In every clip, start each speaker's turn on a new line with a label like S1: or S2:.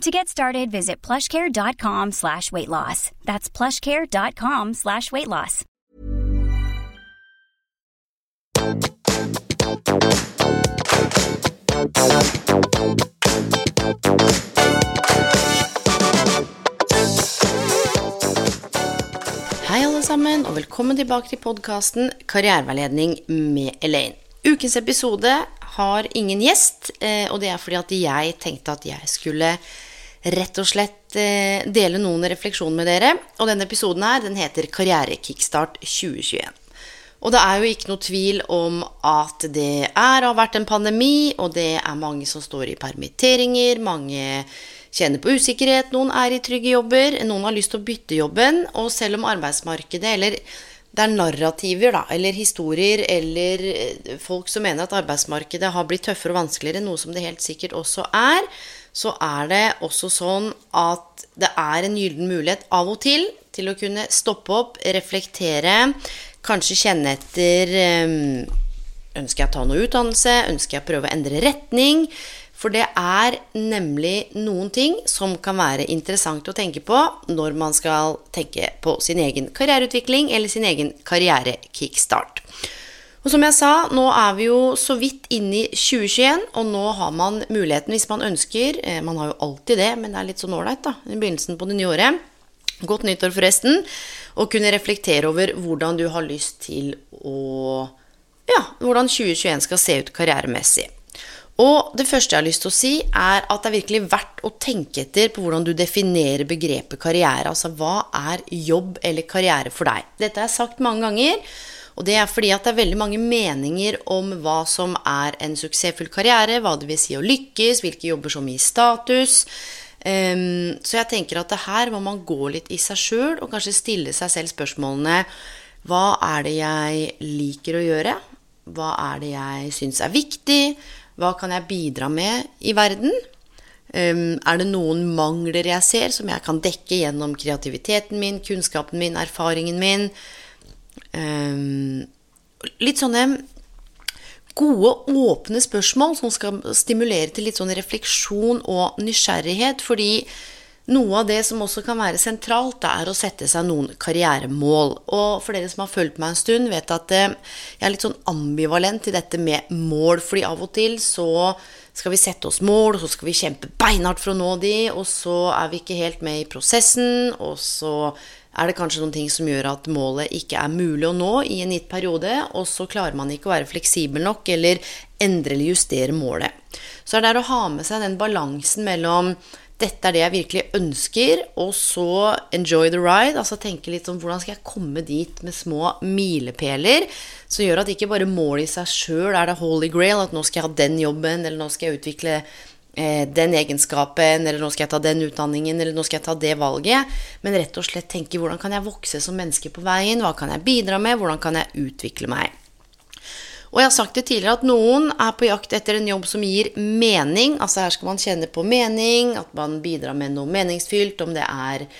S1: To get started, visit plushcare.com slash weight loss. That's plushcare.com slash weight loss.
S2: Hei, alle sammen, og velkommen tilbake til podkasten Karriereveiledning med Elaine. Ukens episode har ingen gjest, eh, og det er fordi at jeg tenkte at jeg skulle rett og slett eh, dele noen refleksjoner med dere. Og denne episoden her, den heter Karrierekickstart 2021. Og det er jo ikke noe tvil om at det er har vært en pandemi, og det er mange som står i permitteringer, mange kjenner på usikkerhet, noen er i trygge jobber, noen har lyst til å bytte jobben, og selv om arbeidsmarkedet eller det er narrativer, da, eller historier, eller eh, folk som mener at arbeidsmarkedet har blitt tøffere og vanskeligere, noe som det helt sikkert også er, så er det også sånn at det er en gyllen mulighet av og til til å kunne stoppe opp, reflektere, kanskje kjenne etter eh, Ønsker jeg å ta noe utdannelse? Ønsker jeg å prøve å endre retning? For det er nemlig noen ting som kan være interessant å tenke på når man skal tenke på sin egen karriereutvikling eller sin egen karrierekickstart. Og som jeg sa, nå er vi jo så vidt inne i 2021, og nå har man muligheten hvis man ønsker eh, Man har jo alltid det, men det er litt sånn ålreit, da, i begynnelsen på det nye året. Godt nyttår, forresten. Å kunne reflektere over hvordan du har lyst til å Ja, hvordan 2021 skal se ut karrieremessig. Og det første jeg har lyst til å si, er at det er virkelig verdt å tenke etter på hvordan du definerer begrepet karriere. Altså hva er jobb eller karriere for deg? Dette har jeg sagt mange ganger. Og det er fordi at det er veldig mange meninger om hva som er en suksessfull karriere, hva det vil si å lykkes, hvilke jobber som gir status. Um, så jeg tenker at det her må man gå litt i seg sjøl og kanskje stille seg selv spørsmålene Hva er det jeg liker å gjøre? Hva er det jeg syns er viktig? Hva kan jeg bidra med i verden? Um, er det noen mangler jeg ser, som jeg kan dekke gjennom kreativiteten min, kunnskapen min, erfaringen min? Um, litt sånne gode, åpne spørsmål som skal stimulere til litt sånn refleksjon og nysgjerrighet. Fordi noe av det som også kan være sentralt, det er å sette seg noen karrieremål. Og for dere som har fulgt meg en stund, vet at eh, jeg er litt sånn ambivalent til dette med mål. Fordi av og til så skal vi sette oss mål, og så skal vi kjempe beinhardt for å nå de, og så er vi ikke helt med i prosessen, og så er det kanskje noen ting som gjør at målet ikke er mulig å nå i en gitt periode, og så klarer man ikke å være fleksibel nok eller endre eller justere målet. Så er det å ha med seg den balansen mellom dette er det jeg virkelig ønsker, og så enjoy the ride. Altså tenke litt om hvordan skal jeg komme dit med små milepæler som gjør at ikke bare målet i seg sjøl er det holy grail, at nå skal jeg ha den jobben, eller nå skal jeg utvikle den egenskapen, eller nå skal jeg ta den utdanningen, eller nå skal jeg ta det valget. Men rett og slett tenke hvordan kan jeg vokse som menneske på veien, hva kan jeg bidra med, hvordan kan jeg utvikle meg. Og jeg har sagt det tidligere at noen er på jakt etter en jobb som gir mening. Altså her skal man kjenne på mening, at man bidrar med noe meningsfylt, om det er eh,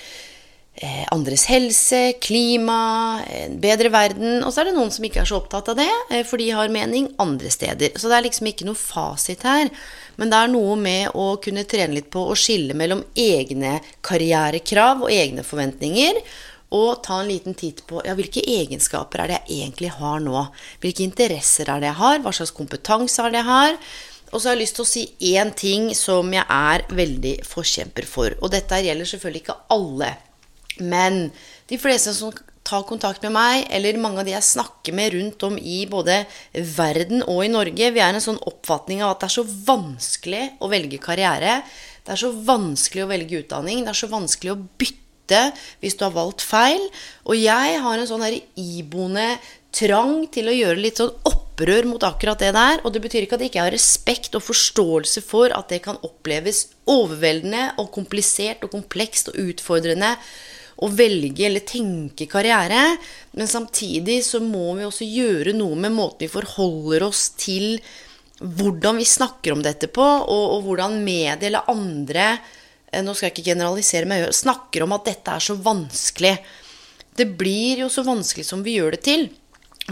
S2: andres helse, klima, en bedre verden. Og så er det noen som ikke er så opptatt av det, eh, for de har mening andre steder. Så det er liksom ikke noe fasit her. Men det er noe med å kunne trene litt på å skille mellom egne karrierekrav og egne forventninger og ta en liten titt på ja, hvilke egenskaper er det jeg egentlig har nå. Hvilke interesser er det jeg har? Hva slags kompetanse er det jeg har? Og så har jeg lyst til å si én ting som jeg er veldig forkjemper for. Og dette gjelder selvfølgelig ikke alle. Men de fleste som tar kontakt med meg, eller mange av de jeg snakker med rundt om i både verden og i Norge, vi er en sånn oppfatning av at det er så vanskelig å velge karriere. Det er så vanskelig å velge utdanning. Det er så vanskelig å bytte hvis du har valgt feil. Og jeg har en sånn her iboende trang til å gjøre litt sånn opprør mot akkurat det der. Og det betyr ikke at jeg ikke har respekt og forståelse for at det kan oppleves overveldende og komplisert og komplekst og utfordrende å velge eller tenke karriere, men samtidig så må vi også gjøre noe med måten vi forholder oss til hvordan vi snakker om dette på, og, og hvordan medier eller andre eh, Nå skal jeg ikke generalisere, men snakker om at dette er så vanskelig. Det blir jo så vanskelig som vi gjør det til.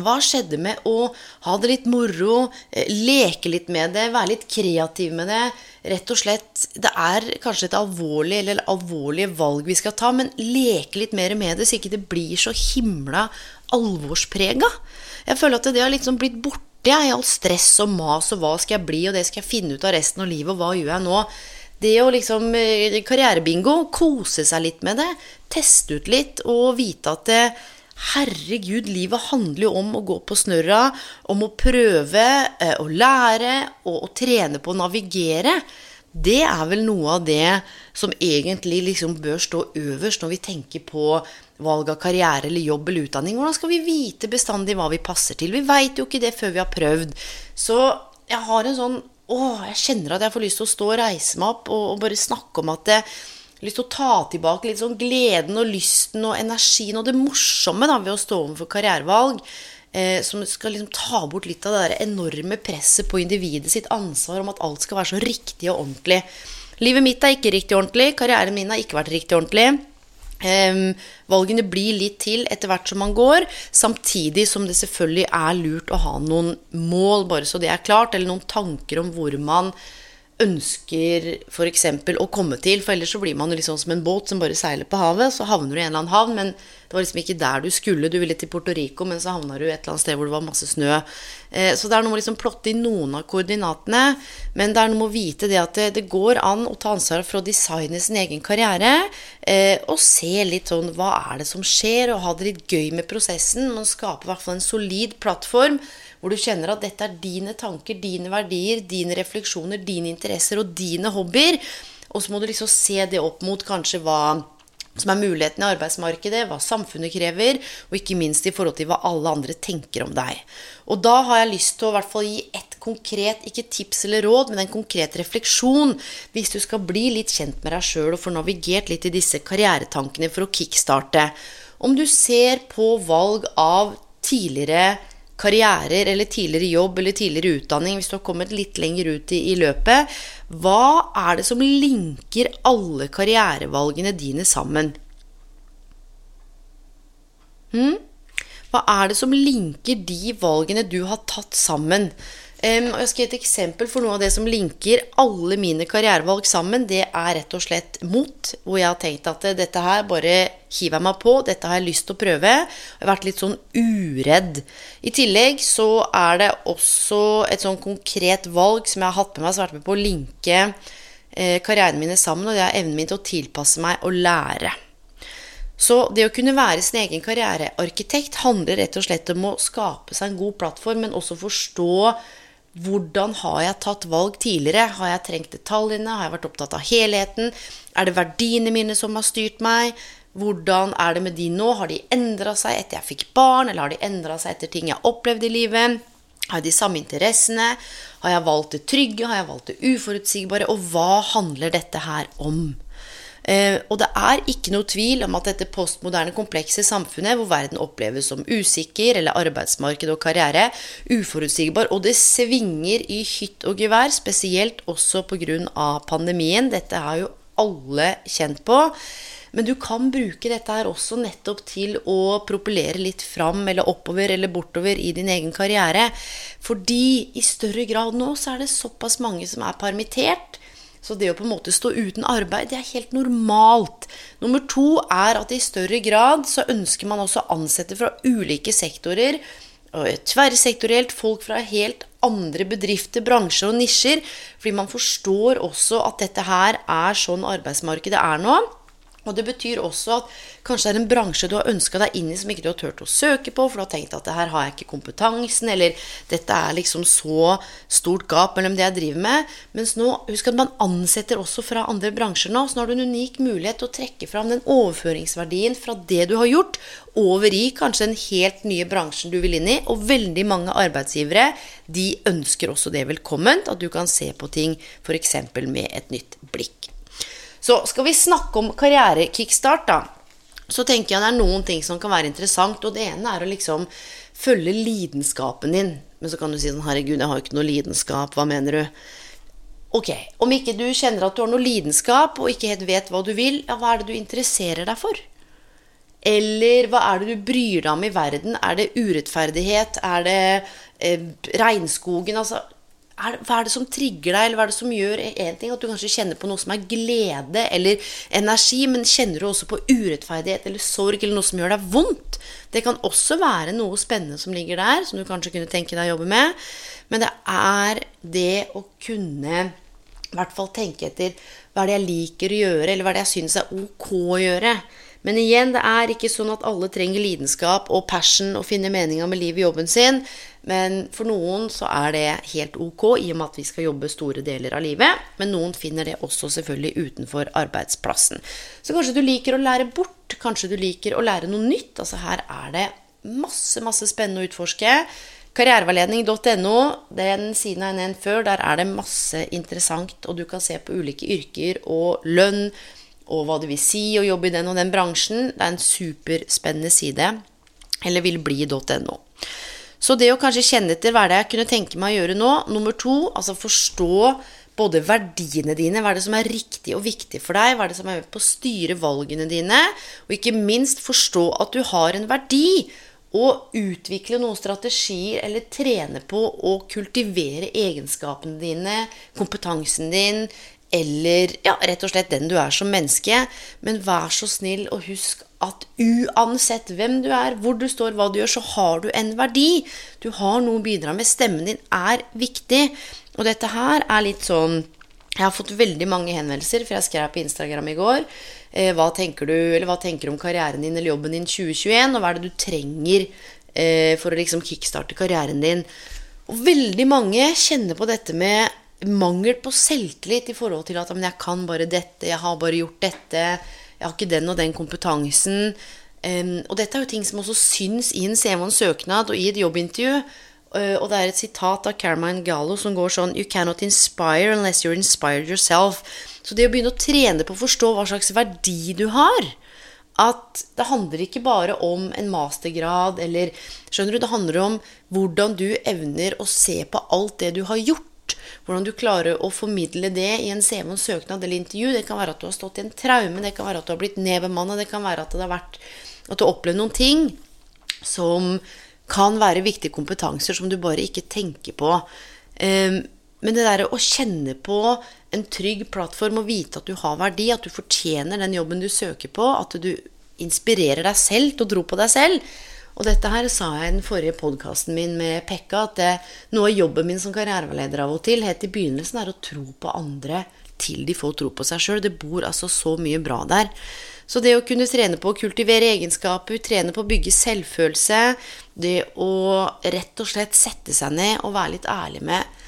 S2: Hva skjedde med å ha det litt moro, eh, leke litt med det, være litt kreativ med det? Rett og slett, Det er kanskje et alvorlig eller alvorlige valg vi skal ta, men leke litt mer med det, så ikke det blir så himla alvorsprega. Jeg føler at det har liksom blitt borte i all stress og mas og hva skal jeg bli, og det skal jeg finne ut av resten av livet, og hva gjør jeg nå? Det å liksom eh, Karrierebingo, kose seg litt med det, teste ut litt og vite at det, Herregud, livet handler jo om å gå på snørra, om å prøve eh, å lære og å trene på å navigere. Det er vel noe av det som egentlig liksom bør stå øverst når vi tenker på valg av karriere eller jobb eller utdanning. Hvordan skal vi vite bestandig hva vi passer til? Vi veit jo ikke det før vi har prøvd. Så jeg har en sånn Å, jeg kjenner at jeg får lyst til å stå og reise meg opp og, og bare snakke om at det, lyst til å ta tilbake litt sånn gleden og lysten og energien og det morsomme da, ved å stå overfor karrierevalg. Eh, som skal liksom ta bort litt av det der enorme presset på individet sitt ansvar om at alt skal være så riktig og ordentlig. Livet mitt er ikke riktig ordentlig. Karrieren min har ikke vært riktig ordentlig. Eh, valgene blir litt til etter hvert som man går, samtidig som det selvfølgelig er lurt å ha noen mål, bare så det er klart, eller noen tanker om hvor man ønsker f.eks. å komme til. For ellers så blir man jo liksom som en båt som bare seiler på havet. Så havner du i en eller annen havn, men det var liksom ikke der du skulle. Du ville til Puerto Rico, men så havna du et eller annet sted hvor det var masse snø. Eh, så det er noe med å liksom plotte inn noen av koordinatene. Men det er noe med å vite det at det, det går an å ta ansvar for å designe sin egen karriere. Eh, og se litt sånn hva er det som skjer, og ha det litt gøy med prosessen. Man skaper i hvert fall en solid plattform hvor du kjenner at dette er dine tanker, dine verdier, dine refleksjoner, dine interesser og dine hobbyer. Og så må du liksom se det opp mot kanskje hva som er mulighetene i arbeidsmarkedet, hva samfunnet krever, og ikke minst i forhold til hva alle andre tenker om deg. Og da har jeg lyst til å hvert fall gi et konkret, ikke tips eller råd, men en konkret refleksjon hvis du skal bli litt kjent med deg sjøl og få navigert litt i disse karrieretankene for å kickstarte. Om du ser på valg av tidligere karrierer eller tidligere jobb eller tidligere utdanning, hvis du har kommet litt lenger ut i, i løpet, hva er det som linker alle karrierevalgene dine sammen? Hmm? Hva er det som linker de valgene du har tatt sammen? Um, og jeg skal gi et eksempel for noe av det som linker alle mine karrierevalg sammen. Det er rett og slett mot, hvor jeg har tenkt at dette her bare hiver jeg meg på. Dette har jeg lyst til å prøve. Jeg har vært litt sånn uredd. I tillegg så er det også et sånn konkret valg som jeg har hatt med meg, som har vært med på å linke eh, karrieren mine sammen, og det er evnen min til å tilpasse meg og lære. Så det å kunne være sin egen karrierearkitekt handler rett og slett om å skape seg en god plattform, men også forstå hvordan har jeg tatt valg tidligere? Har jeg trengt detaljene? Har jeg vært opptatt av helheten? Er det verdiene mine som har styrt meg? Hvordan er det med de nå? Har de endra seg etter jeg fikk barn, eller har de endra seg etter ting jeg har opplevd i livet? Har jeg de samme interessene? Har jeg valgt det trygge? Har jeg valgt det uforutsigbare? Og hva handler dette her om? Eh, og det er ikke noe tvil om at dette postmoderne, komplekse samfunnet, hvor verden oppleves som usikker, eller arbeidsmarked og karriere, uforutsigbar, og det svinger i hytt og gevær, spesielt også pga. pandemien. Dette har jo alle kjent på. Men du kan bruke dette her også nettopp til å propellere litt fram eller oppover eller bortover i din egen karriere. Fordi i større grad nå så er det såpass mange som er permittert. Så det å på en måte stå uten arbeid, det er helt normalt. Nummer to er at i større grad så ønsker man også ansatte fra ulike sektorer. Tverrsektorielt folk fra helt andre bedrifter, bransjer og nisjer. Fordi man forstår også at dette her er sånn arbeidsmarkedet er nå. Og det betyr også at kanskje det er en bransje du har ønska deg inn i som ikke du har turt å søke på, for du har tenkt at det her har jeg ikke kompetansen, eller dette er liksom så stort gap mellom det jeg driver med. Mens nå, husk at man ansetter også fra andre bransjer nå, så nå har du en unik mulighet til å trekke fram den overføringsverdien fra det du har gjort, over i kanskje den helt nye bransjen du vil inn i. Og veldig mange arbeidsgivere de ønsker også det velkomment, at du kan se på ting f.eks. med et nytt blikk. Så skal vi snakke om karrierekickstart, da. så tenker jeg det er noen ting som kan være interessant. Og det ene er å liksom følge lidenskapen din. Men så kan du si sånn Herregud, jeg har jo ikke noe lidenskap. Hva mener du? Ok, om ikke du kjenner at du har noe lidenskap, og ikke helt vet hva du vil, ja, hva er det du interesserer deg for? Eller hva er det du bryr deg om i verden? Er det urettferdighet? Er det eh, regnskogen? Altså, er, hva er det som trigger deg, eller hva er det som gjør en ting at du kanskje kjenner på noe som er glede eller energi, men kjenner du også på urettferdighet eller sorg eller noe som gjør deg vondt? Det kan også være noe spennende som ligger der, som du kanskje kunne tenke deg å jobbe med. Men det er det å kunne i hvert fall tenke etter hva er det jeg liker å gjøre, eller hva er det jeg syns er ok å gjøre. Men igjen, det er ikke sånn at alle trenger lidenskap og passion og finner meninga med livet i jobben sin. Men for noen så er det helt ok, i og med at vi skal jobbe store deler av livet. Men noen finner det også selvfølgelig utenfor arbeidsplassen. Så kanskje du liker å lære bort. Kanskje du liker å lære noe nytt. Altså her er det masse, masse spennende å utforske. Karriereveiledning.no, den siden jeg nevnte før, der er det masse interessant, og du kan se på ulike yrker og lønn og hva det vil si å jobbe i den og den bransjen. Det er en superspennende side. Eller vil bli.no. Så det å kanskje kjenne etter hva er det jeg kunne tenke meg å gjøre nå. Nummer to, altså forstå både verdiene dine, hva er det som er riktig og viktig for deg, hva er det som er med på å styre valgene dine, og ikke minst forstå at du har en verdi. Og utvikle noen strategier eller trene på å kultivere egenskapene dine, kompetansen din, eller ja, rett og slett den du er som menneske. Men vær så snill og husk at uansett hvem du er, hvor du står, hva du gjør, så har du en verdi. Du har noe å bidra med. Stemmen din er viktig. Og dette her er litt sånn Jeg har fått veldig mange henvendelser, for jeg skrev på Instagram i går. Eh, hva tenker du, eller hva tenker du om karrieren din eller jobben din 2021? Og hva er det du trenger eh, for å liksom kickstarte karrieren din? Og veldig mange kjenner på dette med mangel på selvtillit i forhold til at men jeg kan bare dette, jeg har bare gjort dette, jeg har ikke den og den kompetansen. Um, og dette er jo ting som også syns i en CV og en søknad og i et jobbintervju. Uh, og det er et sitat av Carmine Gallo som går sånn You cannot inspire unless you're inspired yourself. Så det å begynne å trene på å forstå hva slags verdi du har At det handler ikke bare om en mastergrad eller Skjønner du? Det handler om hvordan du evner å se på alt det du har gjort hvordan du klarer å formidle det i en CV, en søknad eller intervju. Det kan være at du har stått i en traume, det kan være at du har blitt nedbemanna, det kan være at det har vært at du har opplevd noen ting som kan være viktige kompetanser som du bare ikke tenker på. Ehm, men det derre å kjenne på en trygg plattform og vite at du har verdi, at du fortjener den jobben du søker på, at du inspirerer deg selv til å tro på deg selv, og dette her sa jeg i den forrige podkasten min med Pekka, at det, noe av jobben min som karriereveileder av og til helt i begynnelsen er å tro på andre til de får tro på seg sjøl. Det bor altså så mye bra der. Så det å kunne trene på å kultivere egenskaper, trene på å bygge selvfølelse, det å rett og slett sette seg ned og være litt ærlig med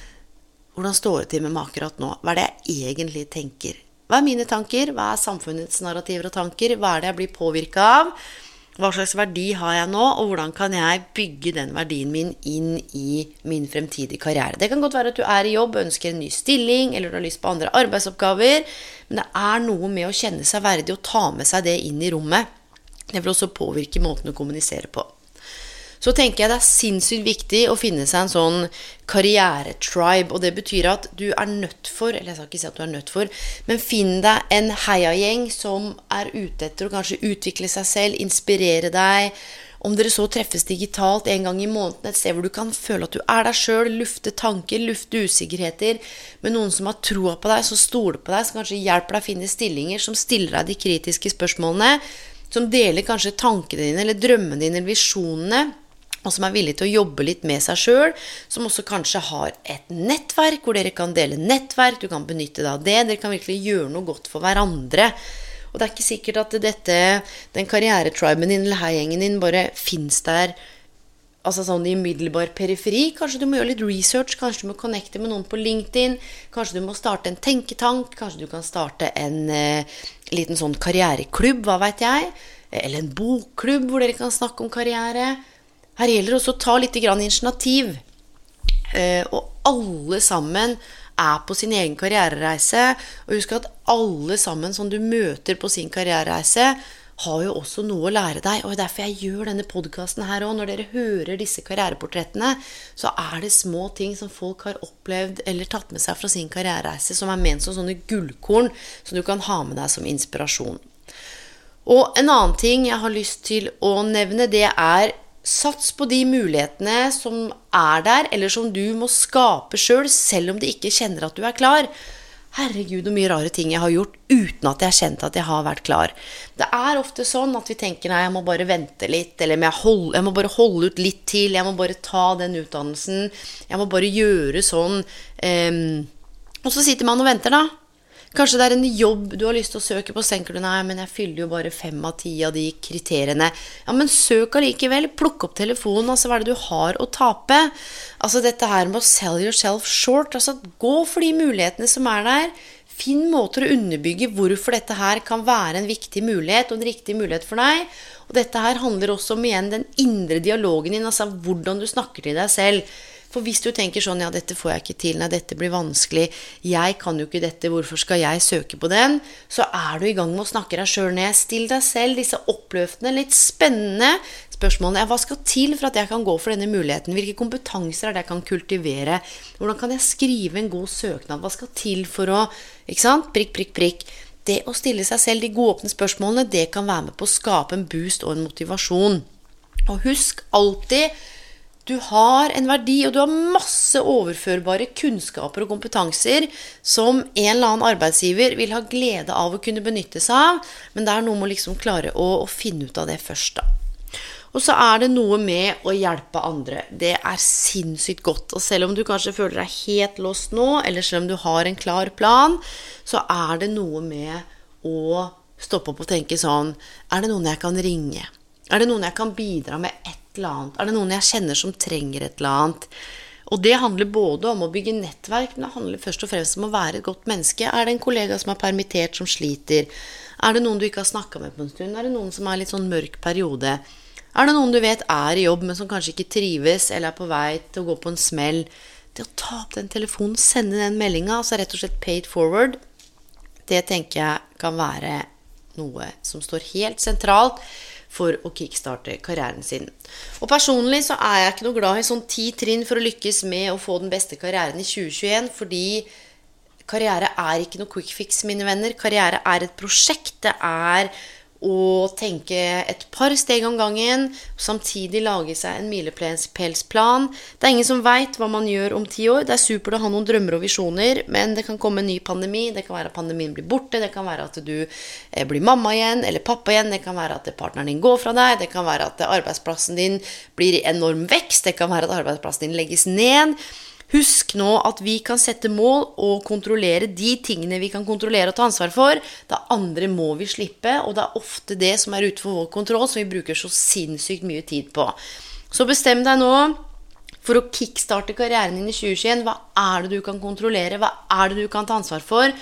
S2: hvordan står det til med meg akkurat nå? Hva er det jeg egentlig tenker? Hva er mine tanker? Hva er samfunnets narrativer og tanker? Hva er det jeg blir påvirka av? Hva slags verdi har jeg nå, og hvordan kan jeg bygge den verdien min inn i min fremtidige karriere? Det kan godt være at du er i jobb, ønsker en ny stilling, eller du har lyst på andre arbeidsoppgaver, men det er noe med å kjenne seg verdig og ta med seg det inn i rommet. Det vil også påvirke måten å kommunisere på så tenker jeg det er sinnssykt viktig å finne seg en sånn karrieretribe. Og det betyr at du er nødt for Eller jeg skal ikke si at du er nødt for, men finn deg en heiagjeng som er ute etter å kanskje utvikle seg selv, inspirere deg. Om dere så treffes digitalt en gang i måneden, et sted hvor du kan føle at du er deg sjøl, lufte tanker, lufte usikkerheter, med noen som har troa på deg, som stoler på deg, som kanskje hjelper deg å finne stillinger, som stiller deg de kritiske spørsmålene, som deler kanskje tankene dine eller drømmene dine eller visjonene og som er villig til å jobbe litt med seg sjøl, som også kanskje har et nettverk hvor dere kan dele nettverk, du kan benytte deg av det, dere kan virkelig gjøre noe godt for hverandre. Og det er ikke sikkert at dette, den karrieretriben din eller heiagjengen din bare fins der altså sånn i umiddelbar periferi. Kanskje du må gjøre litt research, kanskje du må connecte med noen på LinkedIn. Kanskje du må starte en tenketank, kanskje du kan starte en eh, liten sånn karriereklubb, hva veit jeg. Eller en bokklubb hvor dere kan snakke om karriere. Her gjelder det også å ta litt initiativ. Eh, og alle sammen er på sin egen karrierereise. Og husk at alle sammen som du møter på sin karrierereise, har jo også noe å lære deg. Og er derfor jeg gjør denne podkasten her òg. Når dere hører disse karriereportrettene, så er det små ting som folk har opplevd eller tatt med seg fra sin karrierereise, som er ment som sånne gullkorn som du kan ha med deg som inspirasjon. Og en annen ting jeg har lyst til å nevne, det er Sats på de mulighetene som er der, eller som du må skape sjøl, selv, selv om du ikke kjenner at du er klar. Herregud, hvor mye rare ting jeg har gjort uten at jeg har kjent at jeg har vært klar. Det er ofte sånn at vi tenker nei, jeg må bare vente litt, eller jeg, hold, jeg, må bare holde ut litt til, jeg må bare ta den utdannelsen, jeg må bare gjøre sånn. Um, og så sitter man og venter, da. Kanskje det er en jobb du har lyst til å søke på, så tenker du nei, men jeg fyller jo bare fem av ti av de kriteriene. Ja, men søk allikevel. Plukk opp telefonen. Altså, hva er det du har å tape? Altså, dette her med å sell yourself short. Altså, gå for de mulighetene som er der. Finn måter å underbygge hvorfor dette her kan være en viktig mulighet og en riktig mulighet for deg. Og dette her handler også om igjen den indre dialogen din, altså hvordan du snakker til deg selv. For hvis du tenker sånn Ja, dette får jeg ikke til. Nei, dette blir vanskelig. Jeg kan jo ikke dette. Hvorfor skal jeg søke på den? Så er du i gang med å snakke deg sjøl ned. Still deg selv disse oppløftende, litt spennende spørsmålene. Hva skal til for at jeg kan gå for denne muligheten? Hvilke kompetanser er det jeg kan kultivere? Hvordan kan jeg skrive en god søknad? Hva skal til for å Ikke sant? Prikk, prikk, prikk. Det å stille seg selv de gode åpne spørsmålene, det kan være med på å skape en boost og en motivasjon. Og husk alltid du har en verdi, og du har masse overførbare kunnskaper og kompetanser som en eller annen arbeidsgiver vil ha glede av å kunne benytte seg av, men det er noe med å liksom klare å, finne ut av det først, da. Og så er det noe med å hjelpe andre. Det er sinnssykt godt. Og selv om du kanskje føler deg helt låst nå, eller selv om du har en klar plan, så er det noe med å stoppe opp og tenke sånn Er det noen jeg kan ringe? Er det noen jeg kan bidra med ett eller annet? Er det noen jeg kjenner som trenger et eller annet? Og det handler både om å bygge nettverk, men det handler først og fremst om å være et godt menneske. Er det en kollega som er permittert, som sliter? Er det noen du ikke har snakka med på en stund? Er det noen som er litt sånn mørk periode? Er det noen du vet er i jobb, men som kanskje ikke trives, eller er på vei til å gå på en smell? Det å ta opp den telefonen, sende den meldinga, altså rett og slett paid forward, det tenker jeg kan være noe som står helt sentralt for å kickstarte karrieren sin. Og personlig så er jeg ikke noe glad i sånn ti trinn for å lykkes med å få den beste karrieren i 2021, fordi karriere er ikke noe quick fix, mine venner. Karriere er et prosjekt. Det er å tenke et par steg om gangen, samtidig lage seg en milepælsplan. Det er ingen som veit hva man gjør om ti år. Det er supert å ha noen drømmer og visjoner, men det kan komme en ny pandemi. Det kan være at pandemien blir borte, det kan være at du eh, blir mamma igjen eller pappa igjen, det kan være at partneren din går fra deg, det kan være at arbeidsplassen din blir i enorm vekst, det kan være at arbeidsplassen din legges ned. Husk nå at vi kan sette mål og kontrollere de tingene vi kan kontrollere og ta ansvar for. Det andre må vi slippe, og det er ofte det som er utenfor vår kontroll, som vi bruker så sinnssykt mye tid på. Så bestem deg nå for å kickstarte karrieren din i 2021. Hva er det du kan kontrollere? Hva er det du kan ta ansvar for?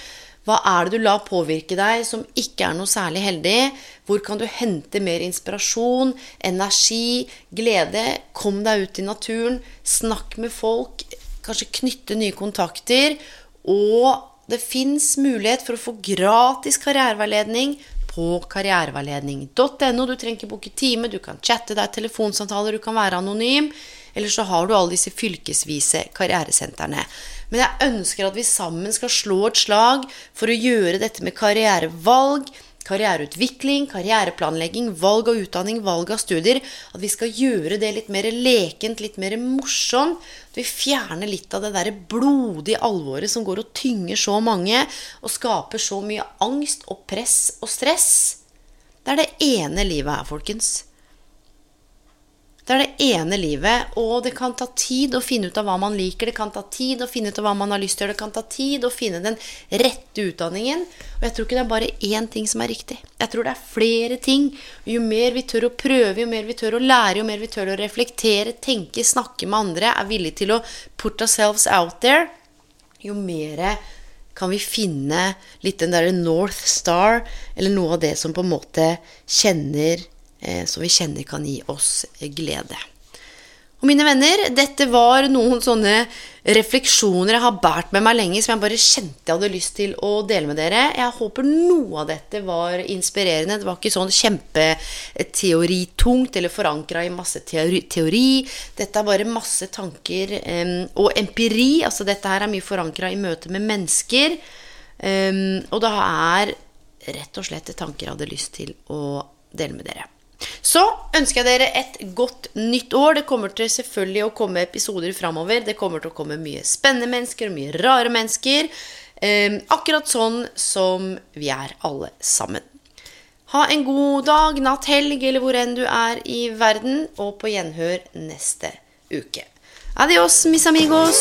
S2: Hva er det du lar påvirke deg som ikke er noe særlig heldig? Hvor kan du hente mer inspirasjon, energi, glede? Kom deg ut i naturen. Snakk med folk kanskje knytte nye kontakter. Og det fins mulighet for å få gratis karriereveiledning på karriereveiledning.no. Du trenger ikke booke time, du kan chatte, er telefonsamtaler, du kan være anonym. Eller så har du alle disse fylkesvise karrieresentrene. Men jeg ønsker at vi sammen skal slå et slag for å gjøre dette med karrierevalg karriereutvikling, karriereplanlegging, valg av utdanning, valg av studier. At vi skal gjøre det litt mer lekent, litt mer morsomt. At vi fjerner litt av det der blodige alvoret som går og tynger så mange, og skaper så mye angst og press og stress. Det er det ene livet her, folkens. Det er det ene livet, og det kan ta tid å finne ut av hva man liker. Det kan ta tid å finne ut av hva man har lyst til å gjøre. Det kan ta tid å finne den rette utdanningen. Og jeg tror ikke det er bare én ting som er riktig. Jeg tror det er flere ting. Jo mer vi tør å prøve, jo mer vi tør å lære, jo mer vi tør å reflektere, tenke, snakke med andre, er villige til å put ourselves out there, jo mer kan vi finne litt den derre North Star, eller noe av det som på en måte kjenner som vi kjenner kan gi oss glede. Og mine venner, dette var noen sånne refleksjoner jeg har båret med meg lenge, som jeg bare kjente jeg hadde lyst til å dele med dere. Jeg håper noe av dette var inspirerende. Det var ikke sånn kjempeteoritungt eller forankra i masse teori. Dette er bare masse tanker og empiri. Altså dette her er mye forankra i møte med mennesker. Og det er rett og slett tanker jeg hadde lyst til å dele med dere. Så ønsker jeg dere et godt nytt år. Det kommer til selvfølgelig å komme episoder framover. Det kommer til å komme mye spennende mennesker og mye rare mennesker. Eh, akkurat sånn som vi er alle sammen. Ha en god dag, natt, helg eller hvor enn du er i verden, og på gjenhør neste uke. Adios, mis amigos.